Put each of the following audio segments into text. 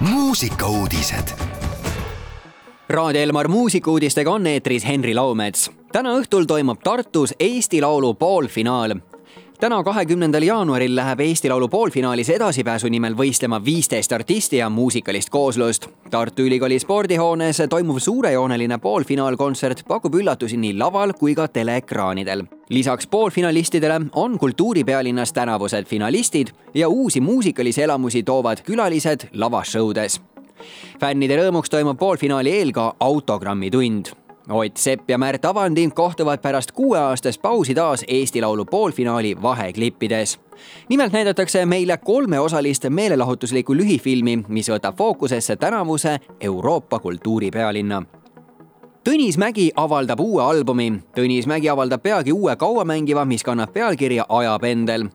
muusikauudised. Raadio Elmar muusikuudistega on eetris Henri Laumets. täna õhtul toimub Tartus Eesti Laulu poolfinaal täna, kahekümnendal jaanuaril läheb Eesti Laulu poolfinaalis edasipääsu nimel võistlema viisteist artisti ja muusikalist kooslust. Tartu Ülikooli spordihoones toimuv suurejooneline poolfinaalkontsert pakub üllatusi nii laval kui ka teleekraanidel. lisaks poolfinalistidele on kultuuripealinnas tänavused finalistid ja uusi muusikalisi elamusi toovad külalised lavashowdes fännide rõõmuks toimub poolfinaali eel ka autogrammitund Ott Sepp ja Märt Avandi kohtuvad pärast kuueaastast pausi taas Eesti Laulu poolfinaali vaheklippides. nimelt näidatakse meile kolmeosalist meelelahutuslikku lühifilmi, mis võtab fookusesse tänavuse Euroopa kultuuripealinna Tõnis Mägi avaldab uue albumi. Tõnis Mägi avaldab peagi uue kauamängiva, mis kannab pealkirja Ajapendel.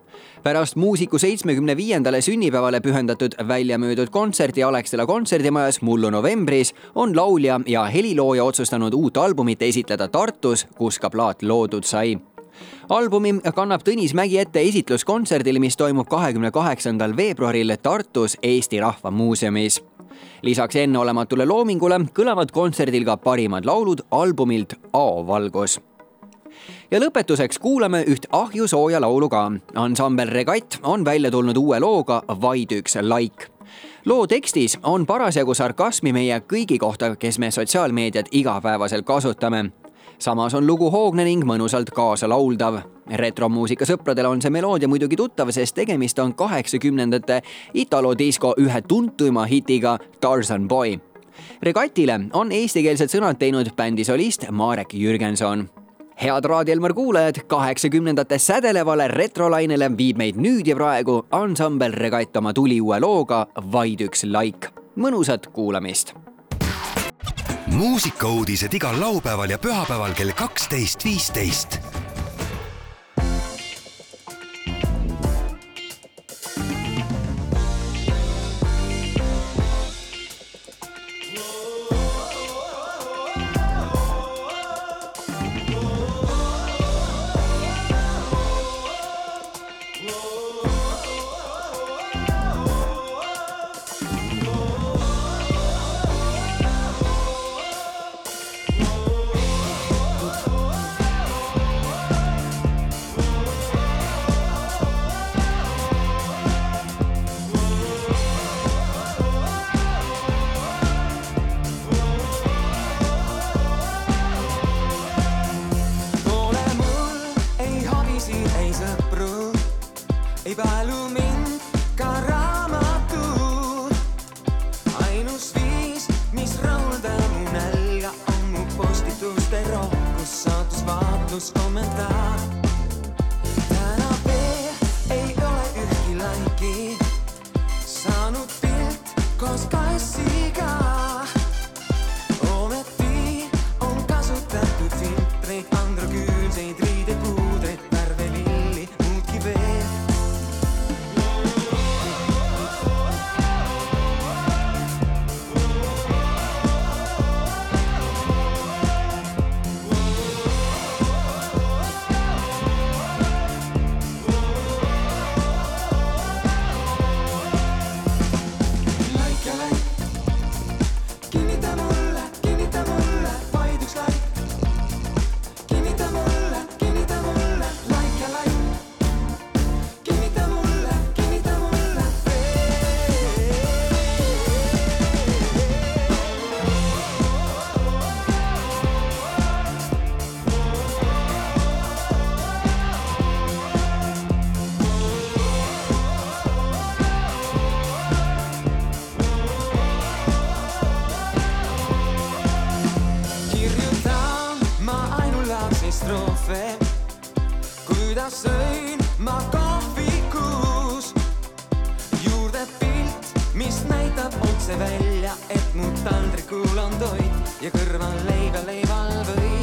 pärast muusiku seitsmekümne viiendale sünnipäevale pühendatud väljamüüdud kontserti Alexela kontserdimajas mullu novembris on laulja ja helilooja otsustanud uut albumit esitleda Tartus, kus ka plaat loodud sai albumi kannab Tõnis Mägi ette esitluskontserdil, mis toimub kahekümne kaheksandal veebruaril Tartus Eesti Rahva Muuseumis lisaks enneolematule loomingule kõlavad kontserdil ka parimad laulud albumilt Aovalgus ja lõpetuseks kuulame üht ahjusooja laulu ka. ansambel Regatt on välja tulnud uue looga Vaid üks laik. loo tekstis on parasjagu sarkasmi meie kõigi kohta, kes me sotsiaalmeediat igapäevaselt kasutame samas on lugu hoogne ning mõnusalt kaasalauldav. retromuusika sõpradele on see meloodia muidugi tuttav, sest tegemist on kaheksakümnendate italodisko ühe tuntuima hitiga Tarzan Boy. Regatile on eestikeelsed sõnad teinud bändi solist Marek Jürgenson head Raadio Elmar kuulajad, kaheksakümnendate sädelevale retrolainele viib meid nüüd ja praegu ansambel Regatt oma tuliuue looga Vaid üks laik. mõnusat kuulamist muusikauudised igal laupäeval ja pühapäeval kell kaksteist, viisteist nos comentar. Kuidas sõin ma kohvikus. juurde pilt, mis näitab otse välja, et mu taldrikul on toit ja kõrval leiba leival võit.